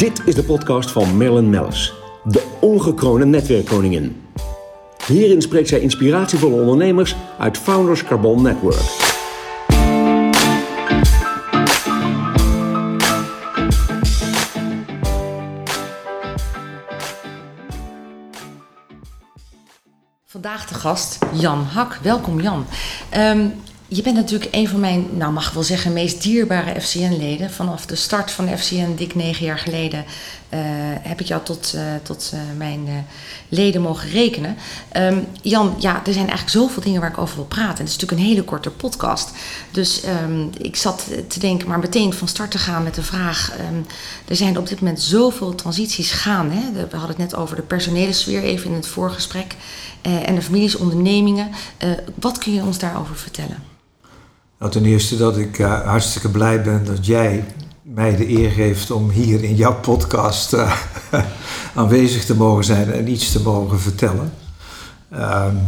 Dit is de podcast van Marilyn Mellis, de ongekroonde netwerkkoningin. Hierin spreekt zij inspiratievolle ondernemers uit Founders Carbon Network. Vandaag de gast Jan Hak. Welkom Jan. Ehm, je bent natuurlijk een van mijn, nou mag ik wel zeggen, meest dierbare FCN-leden. Vanaf de start van de FCN, dik negen jaar geleden, uh, heb ik jou tot, uh, tot uh, mijn leden mogen rekenen. Um, Jan, ja, er zijn eigenlijk zoveel dingen waar ik over wil praten. En het is natuurlijk een hele korte podcast. Dus um, ik zat te denken, maar meteen van start te gaan met de vraag. Um, er zijn op dit moment zoveel transities gaan. Hè? We hadden het net over de personele sfeer even in het voorgesprek. en de families, ondernemingen. wat kun je ons daarover vertellen? Nou, ten eerste dat ik uh, hartstikke blij ben dat jij mij de eer geeft om hier in jouw podcast uh, aanwezig te mogen zijn en iets te mogen vertellen. Um,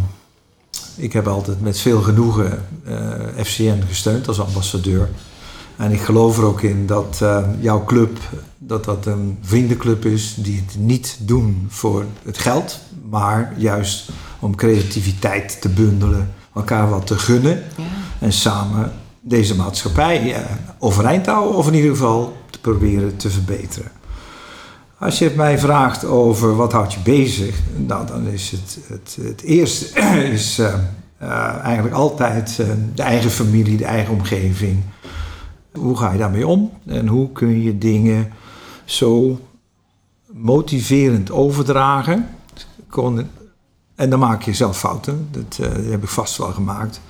ik heb altijd met veel genoegen uh, FCN gesteund als ambassadeur. En ik geloof er ook in dat jouw club dat dat een vriendenclub is die het niet doen voor het geld, maar juist om creativiteit te bundelen, elkaar wat te gunnen. Ja en samen deze maatschappij eh, overeind houden of in ieder geval te proberen te verbeteren. Als je mij vraagt over wat houdt je bezig, nou, dan is het, het, het eerste is, uh, uh, eigenlijk altijd uh, de eigen familie, de eigen omgeving. Hoe ga je daarmee om en hoe kun je dingen zo motiverend overdragen? En dan maak je zelf fouten, dat heb ik vast wel gemaakt.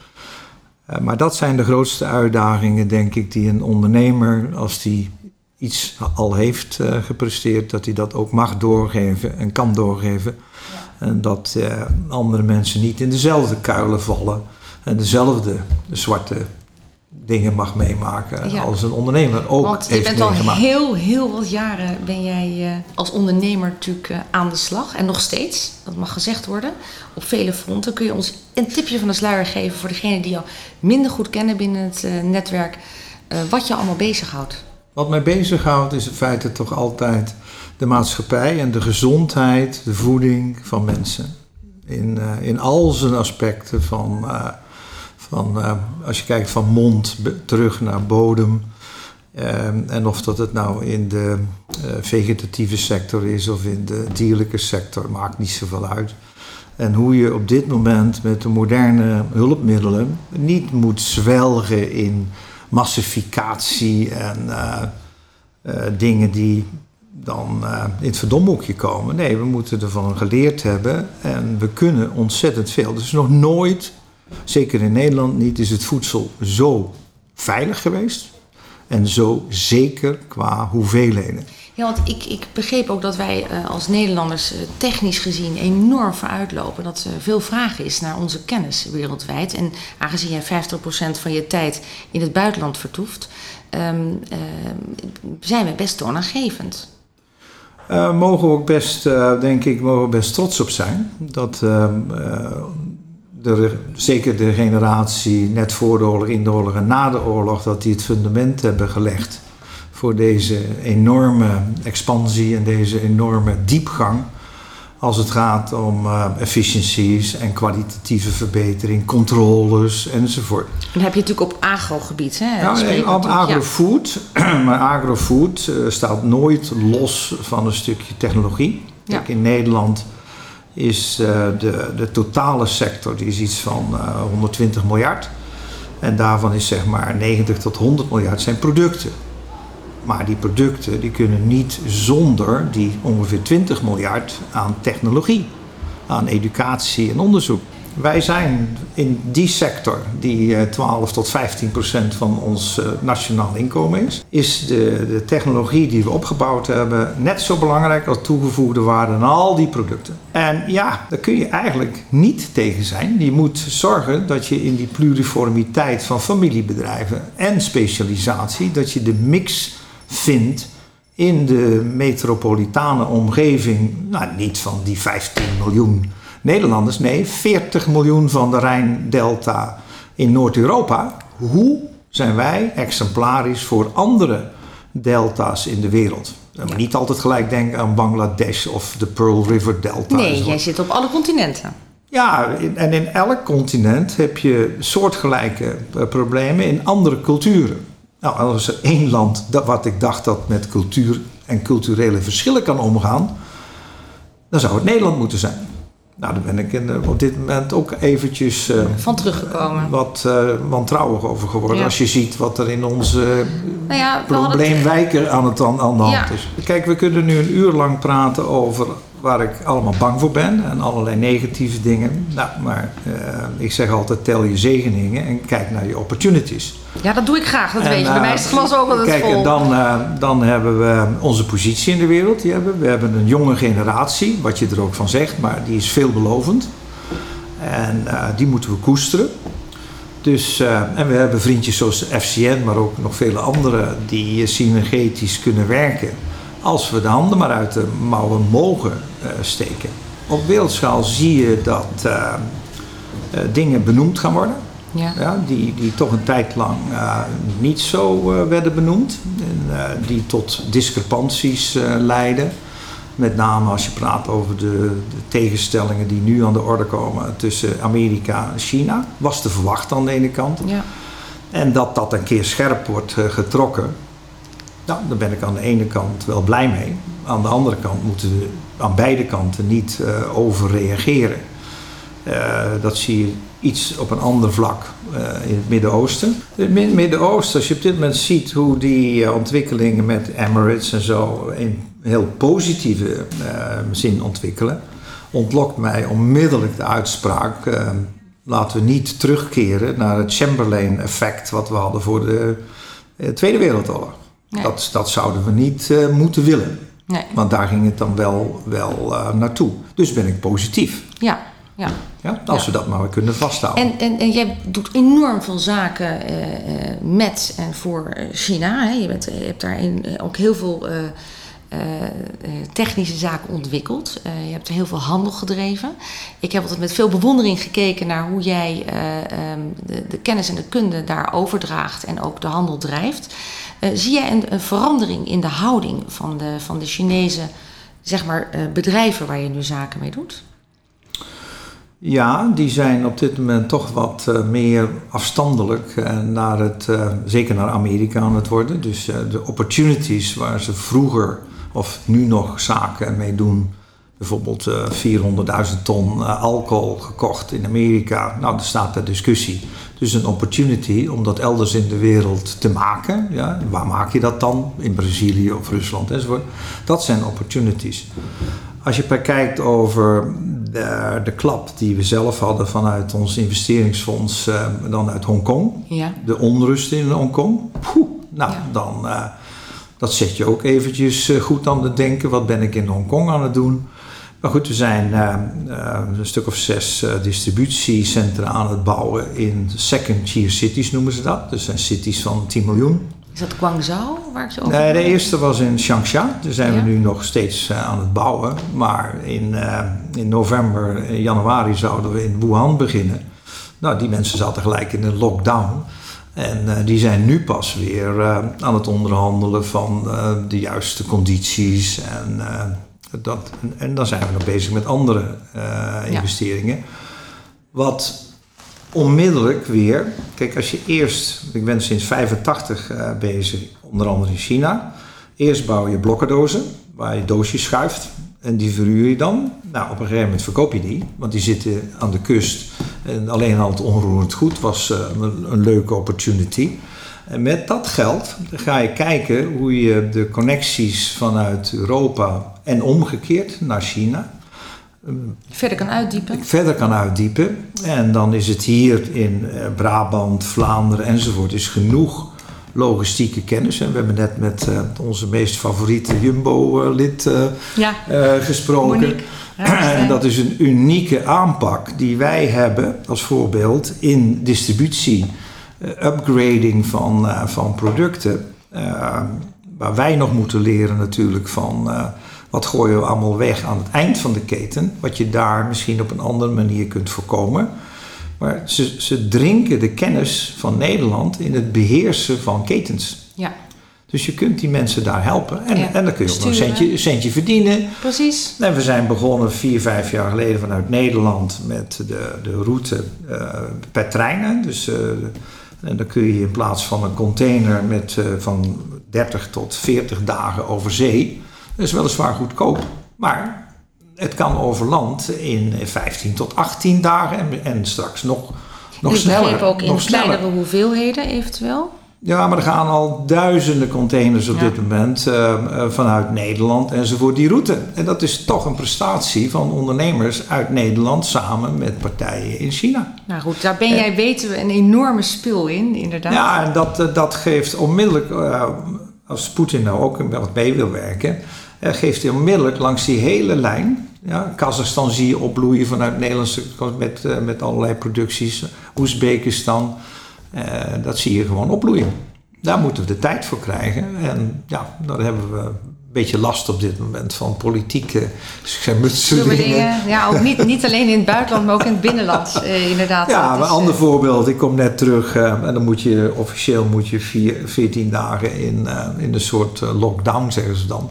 Uh, maar dat zijn de grootste uitdagingen, denk ik, die een ondernemer, als die iets al heeft uh, gepresteerd, dat hij dat ook mag doorgeven en kan doorgeven. En dat uh, andere mensen niet in dezelfde kuilen vallen en dezelfde zwarte dingen mag meemaken ja. als een ondernemer ook Want je heeft bent meegemaakt. al heel, heel wat jaren ben jij uh, als ondernemer natuurlijk uh, aan de slag. En nog steeds, dat mag gezegd worden. Op vele fronten kun je ons een tipje van de sluier geven voor degenen die jou minder goed kennen binnen het uh, netwerk. wat je allemaal bezighoudt. Wat mij bezighoudt is in feite toch altijd de maatschappij en de gezondheid, de voeding van mensen. In, in al zijn aspecten van uh, als je kijkt van mond terug naar bodem. Uh, en of dat het nou in de uh, vegetatieve sector is of in de dierlijke sector, maakt niet zoveel uit. En hoe je op dit moment met de moderne hulpmiddelen niet moet zwelgen in massificatie en dingen die dan in het verdomhoekje komen. Nee, we moeten ervan geleerd hebben en we kunnen ontzettend veel. Dus nog nooit zeker in Nederland niet, is het voedsel zo veilig geweest en zo zeker qua hoeveelheden. Ja, want ik, ik begreep ook dat wij uh, als Nederlanders uh, technisch gezien enorm vooruitlopen. Dat er veel vraag is naar onze kennis wereldwijd. En aangezien jij 50% van je tijd in het buitenland vertoeft, um, uh, zijn we best toonaangevend. Uh, mogen we ook best, uh, denk ik, mogen we best trots op zijn. Dat uh, de, zeker de generatie net voor de oorlog, in de oorlog en na de oorlog, dat die het fundament hebben gelegd voor deze enorme expansie en deze enorme diepgang. Als het gaat om uh, efficiënties en kwalitatieve verbetering, controles enzovoort. Dan heb je natuurlijk op agrogebied. Hè? Ja, nee, op agrofood. Ja. maar agrofood uh, staat nooit los van een stukje technologie. Ja. Kijk, in Nederland is uh, de, de totale sector die is iets van uh, 120 miljard. En daarvan is zeg maar 90 tot 100 miljard zijn producten. Maar die producten die kunnen niet zonder die ongeveer 20 miljard aan technologie, aan educatie en onderzoek. Wij zijn in die sector, die 12 eh, tot 15 procent van ons uh, nationaal inkomen is, is de, de technologie die we opgebouwd hebben net zo belangrijk als toegevoegde waarde aan al die producten. En ja, daar kun je eigenlijk niet tegen zijn. Je moet zorgen dat je in die pluriformiteit van familiebedrijven en specialisatie, dat je de mix vindt in de metropolitane omgeving, nou niet van die 15 miljoen Nederlanders, nee, 40 miljoen van de Rijndelta in Noord-Europa. Hoe zijn wij exemplarisch voor andere delta's in de wereld. Maar niet altijd gelijk denken aan Bangladesh of de Pearl River Delta. Nee, jij zit op alle continenten. Ja, en in elk continent heb je soortgelijke eh, problemen in andere culturen. Nou, als er één land, dat, wat ik dacht dat met cultuur en culturele verschillen kan omgaan, dan zou het Nederland moeten zijn. Nou, daar ben ik in, eh, op dit moment ook eventjes eh, Van teruggekomen. wat eh, wantrouwig over geworden. Ja. Als je ziet wat er in onze Nou ja, probleemwijken aan, het, aan, aan de hand Ja. is. Kijk, we kunnen nu een uur lang praten over waar ik allemaal bang voor ben en allerlei negatieve dingen. Nou, maar eh, ik zeg altijd tel je zegeningen en kijk naar je opportunities. Ja, dat doe ik graag, dat En, weet je. Bij eh, mij is het glas ook altijd Kijk, vol. en dan, eh, dan hebben we onze positie in de wereld. Die hebben. We hebben een jonge generatie, wat je er ook van zegt, maar die is veelbelovend. En eh, die moeten we koesteren. Dus, eh, en we hebben vriendjes zoals FCN, maar ook nog vele anderen die eh, synergetisch kunnen werken. Als we de handen maar uit de mouwen mogen eh, steken. Op wereldschaal zie je dat eh, eh, dingen benoemd gaan worden. Ja. Ja, die, die toch een tijd lang niet zo werden benoemd. En die tot discrepanties leiden. Met name als je praat over de, de tegenstellingen die nu aan de orde komen tussen Amerika en China. Was te verwachten aan de ene kant. Ja. En dat dat een keer scherp wordt getrokken. Nou, daar ben ik aan de ene kant wel blij mee. Aan de andere kant moeten we aan beide kanten niet overreageren. Eh, dat zie je iets op een ander vlak eh, in het Midden-Oosten. Het Mid- Midden-Oosten, als je op dit moment ziet hoe die ontwikkelingen met Emirates en zo in heel positieve zin ontwikkelen, ontlokt mij onmiddellijk de uitspraak. laten we niet terugkeren naar het Chamberlain-effect wat we hadden voor de Tweede Wereldoorlog. Nee. Dat, dat zouden we niet eh, moeten willen. Nee. Want daar ging het dan wel, wel eh, naartoe. Dus ben ik positief. Ja. Ja. Ja, als Ja. we dat maar kunnen vasthouden. En, en, en jij doet enorm veel zaken eh, met en voor China. Hè? Je, bent, je hebt daarin ook heel veel technische zaken ontwikkeld. Eh, je hebt heel veel handel gedreven. Ik heb altijd met veel bewondering gekeken naar hoe jij eh, ehm, de, de kennis en de kunde daar overdraagt en ook de handel drijft. Eh, zie jij een, verandering in de houding van de, van de Chinese zeg maar, eh, bedrijven waar je nu zaken mee doet? Ja, die zijn op dit moment toch wat eh, meer afstandelijk eh, naar het, eh, zeker naar Amerika aan het worden. Dus eh, de opportunities waar ze vroeger of nu nog zaken mee doen, bijvoorbeeld eh 400.000 ton eh, alcohol gekocht in Amerika, nou, daar staat ter discussie. Dus een opportunity om dat elders in de wereld te maken. Ja, waar maak je dat dan? In Brazilië of Rusland enzovoort. Dat zijn opportunities. Als je kijkt over de, de klap die we zelf hadden vanuit ons investeringsfonds, eh, dan uit Hongkong, Ja. de onrust in Hongkong, poeh, nou Ja. dan eh, dat zet je ook eventjes eh, goed aan het denken. Wat ben ik in Hongkong aan het doen? Maar goed, we zijn eh, eh, een stuk of zes distributiecentra aan het bouwen in second tier cities noemen ze dat. Dus zijn cities van 10 miljoen. Is dat Guangzhou waar ik je over Nee, de eerste was in Changsha. Daar zijn Ja. we nu nog steeds aan het bouwen. Maar in, in november, januari zouden we in Wuhan beginnen. Nou, die mensen zaten gelijk in een lockdown. En eh, die zijn nu pas weer eh, aan het onderhandelen van eh, de juiste condities. En, dat, en, en dan zijn we nog bezig met andere investeringen. Wat onmiddellijk weer. Kijk, als je eerst, ik ben sinds 85 eh, bezig, onder andere in China. Eerst bouw je blokkendozen, waar je doosjes schuift. En die verhuur je dan. Nou, op een gegeven moment verkoop je die, want die zitten aan de kust. En alleen al het onroerend goed was eh, een, een leuke opportunity. En met dat geld ga je kijken hoe je de connecties vanuit Europa en omgekeerd naar China verder kan uitdiepen. verder kan uitdiepen. En dan is het hier in eh, Brabant, Vlaanderen enzovoort is genoeg logistieke kennis. En we hebben net met eh, onze meest favoriete Jumbo-lid eh, Ja, eh, gesproken. Monique. En dat is een unieke aanpak die wij hebben als voorbeeld in distributie, upgrading van, van producten. Waar wij nog moeten leren natuurlijk van wat gooien we allemaal weg aan het eind van de keten. Wat je daar misschien op een andere manier kunt voorkomen. Maar ze, ze drinken de kennis van Nederland in het beheersen van ketens. Ja, Dus je kunt die mensen daar helpen. En, Ja, en dan kun je ook nog een centje, centje verdienen. Precies. En we zijn begonnen vier, vijf jaar geleden vanuit Nederland met de, de route eh, per treinen. Dus eh, en dan kun je in plaats van een container met eh, van 30 tot 40 dagen over zee. Dat is weliswaar goedkoop, maar het kan over land in 15 tot 18 dagen en, en straks nog, nog ik sneller. begreep ook in kleinere hoeveelheden eventueel. Ja, maar er gaan al duizenden containers op Ja. dit moment eh, eh, vanuit Nederland enzovoort die route. En dat is toch een prestatie van ondernemers uit Nederland samen met partijen in China. Nou goed, daar ben jij, weten we, een enorme spul in, inderdaad. Ja, en dat, eh, dat geeft onmiddellijk, als Poetin nou ook wat mee wil werken, geeft hij onmiddellijk langs die hele lijn. Ja, Kazachstan zie je opbloeien vanuit Nederlandse met, eh, met allerlei producties. Oezbekistan, eh, dat zie je gewoon opbloeien. Daar moeten we de tijd voor krijgen. En ja, daar hebben we een beetje last op dit moment van politieke schermutselingen. Ja, ook niet, niet alleen in het buitenland, maar ook in het binnenland, eh, inderdaad. Ja, een ander eh, voorbeeld. Ik kom net terug eh, en dan moet je officieel moet je vier, 14 dagen in, eh, in een soort eh, lockdown, zeggen ze dan.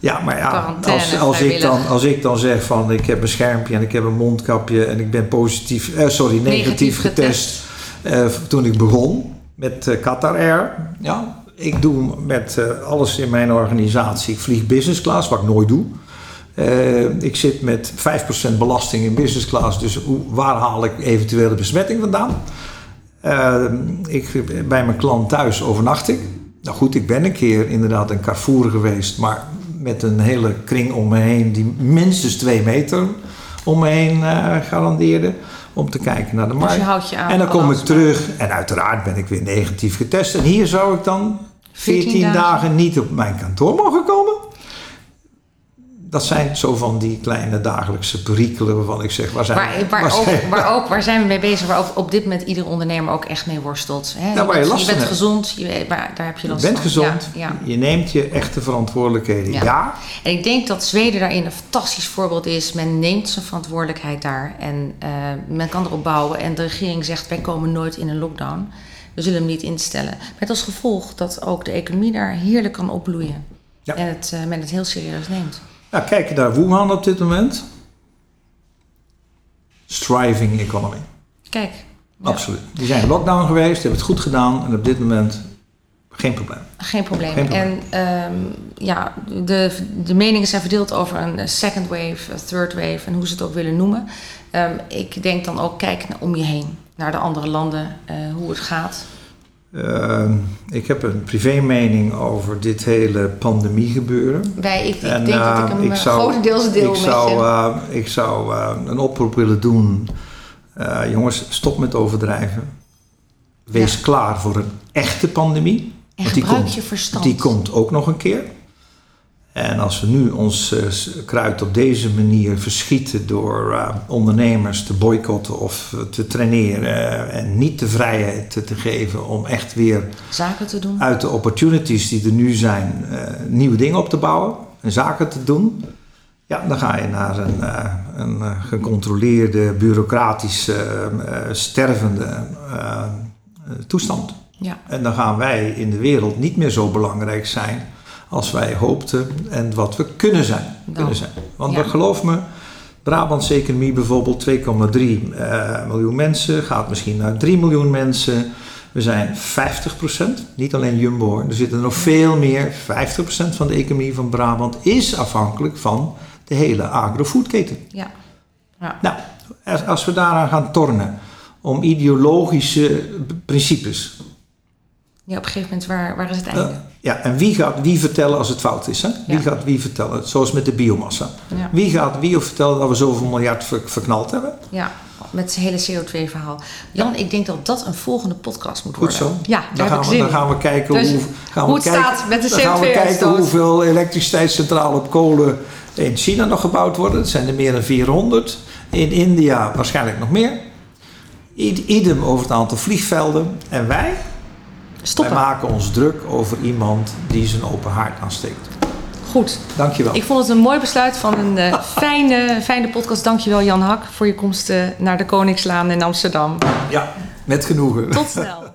Ja, maar ja, als, als, ik dan, als ik dan zeg van ik heb een schermpje en ik heb een mondkapje en ik ben positief, eh, sorry, negatief, Negatief getest, eh, toen ik begon met eh, Qatar Air. Ja, ik doe met eh, alles in mijn organisatie, ik vlieg business class, wat ik nooit doe. Eh, ik zit met 5% belasting in business class, dus hoe, waar haal ik eventuele besmetting vandaan? Ik, bij mijn klant thuis overnacht ik. Nou goed, ik ben een keer inderdaad in Carrefour geweest, maar met een hele kring om me heen die minstens twee meter om me heen eh, garandeerde. Om te kijken naar de Dus markt. je houdt je aan en dan kom ik terug en uiteraard ben ik weer negatief getest. En hier zou ik dan 14, 14 dagen. dagen niet op mijn kantoor mogen komen. Dat zijn zo van die kleine dagelijkse perikelen waarvan ik zeg, waar zijn Waar, we? waar, waar ook, zijn we? waar, ook, waar zijn we mee bezig? Waar ook op dit moment ieder ondernemer ook echt mee worstelt. Hè? Ja, waar je bent, last van bent gezond, je, maar daar heb je Je last bent van. gezond, Ja, ja. je neemt je echte verantwoordelijkheden. Ja. Ja, En ik denk dat Zweden daarin een fantastisch voorbeeld is. Men neemt zijn verantwoordelijkheid daar en eh, men kan erop bouwen. En de regering zegt: wij komen nooit in een lockdown. We zullen hem niet instellen. Met als gevolg dat ook de economie daar heerlijk kan opbloeien. Ja. En het, eh, men het heel serieus neemt. Nou, kijk naar Wuhan op dit moment. Striving economy. Kijk. ja, Absoluut. Die zijn in lockdown geweest, hebben het goed gedaan en op dit moment geen probleem. Geen probleem. Geen probleem. En ehm, ja, de, de meningen zijn verdeeld over een second wave, een third wave en hoe ze het ook willen noemen. Ehm, ik denk dan ook, kijk om je heen, naar de andere landen, eh, hoe het gaat. Ehm, ik heb een privé mening over dit hele pandemie gebeuren. Wij, ik, ik En, denk dat eh, ik hem ik eh, zou- grotendeels deel ik met zou, eh, ik zou eh, een oproep willen doen. Eh, jongens, stop met overdrijven. Wees Ja. klaar voor een echte pandemie. en want die gebruik komt- je verstand. Die komt ook nog een keer. En als we nu ons eh, kruid op deze manier verschieten door eh, ondernemers te boycotten of te traineren en niet de vrijheid te, te geven om echt weer Zaken te doen. uit de opportunities die er nu zijn eh, nieuwe dingen op te bouwen en zaken te doen, ja, dan ga je naar een, een gecontroleerde, bureaucratische, stervende toestand. Ja. En dan gaan wij in de wereld niet meer zo belangrijk zijn als wij hoopten en wat we kunnen zijn. Kunnen zijn. Want Ja. geloof me, Brabantse economie bijvoorbeeld 2,3 eh, miljoen mensen, gaat misschien naar 3 miljoen mensen. We zijn 50%, niet alleen Jumbo hoor, er zitten er nog veel meer. 50% van de economie van Brabant is afhankelijk van de hele agrofoodketen. Ja. ja. Nou, als, we daaraan gaan tornen om ideologische principes. Ja, op een gegeven moment, waar, waar is het eh, einde? ja, en wie gaat wie vertellen als het fout is? Hè? Wie Ja. gaat wie vertellen? Zoals met de biomassa. Ja. Wie gaat wie vertellen dat we zoveel miljard ver- verknald hebben? ja, met het hele CO2-verhaal. Jan, ik denk dat dat een volgende podcast moet Goed worden. zo. Ja, daar dan, heb gaan ik we, zin dan gaan we kijken Dus hoe, gaan hoe we het kijken, staat met de Dan gaan we kijken CO2-uitstoot. hoeveel elektriciteitscentrales op kolen in China nog gebouwd worden. Dat zijn er meer dan 400. In India waarschijnlijk nog meer. Idem over het aantal vliegvelden. En wij, Stoppen. wij maken ons druk over iemand die zijn open haard aansteekt. Goed. Dankjewel. Ik vond het een mooi besluit van een eh, fijne, fijne podcast. Dankjewel Jan Hak voor je komst eh, naar de Koningslaan in Amsterdam. Ja, met genoegen. Tot snel.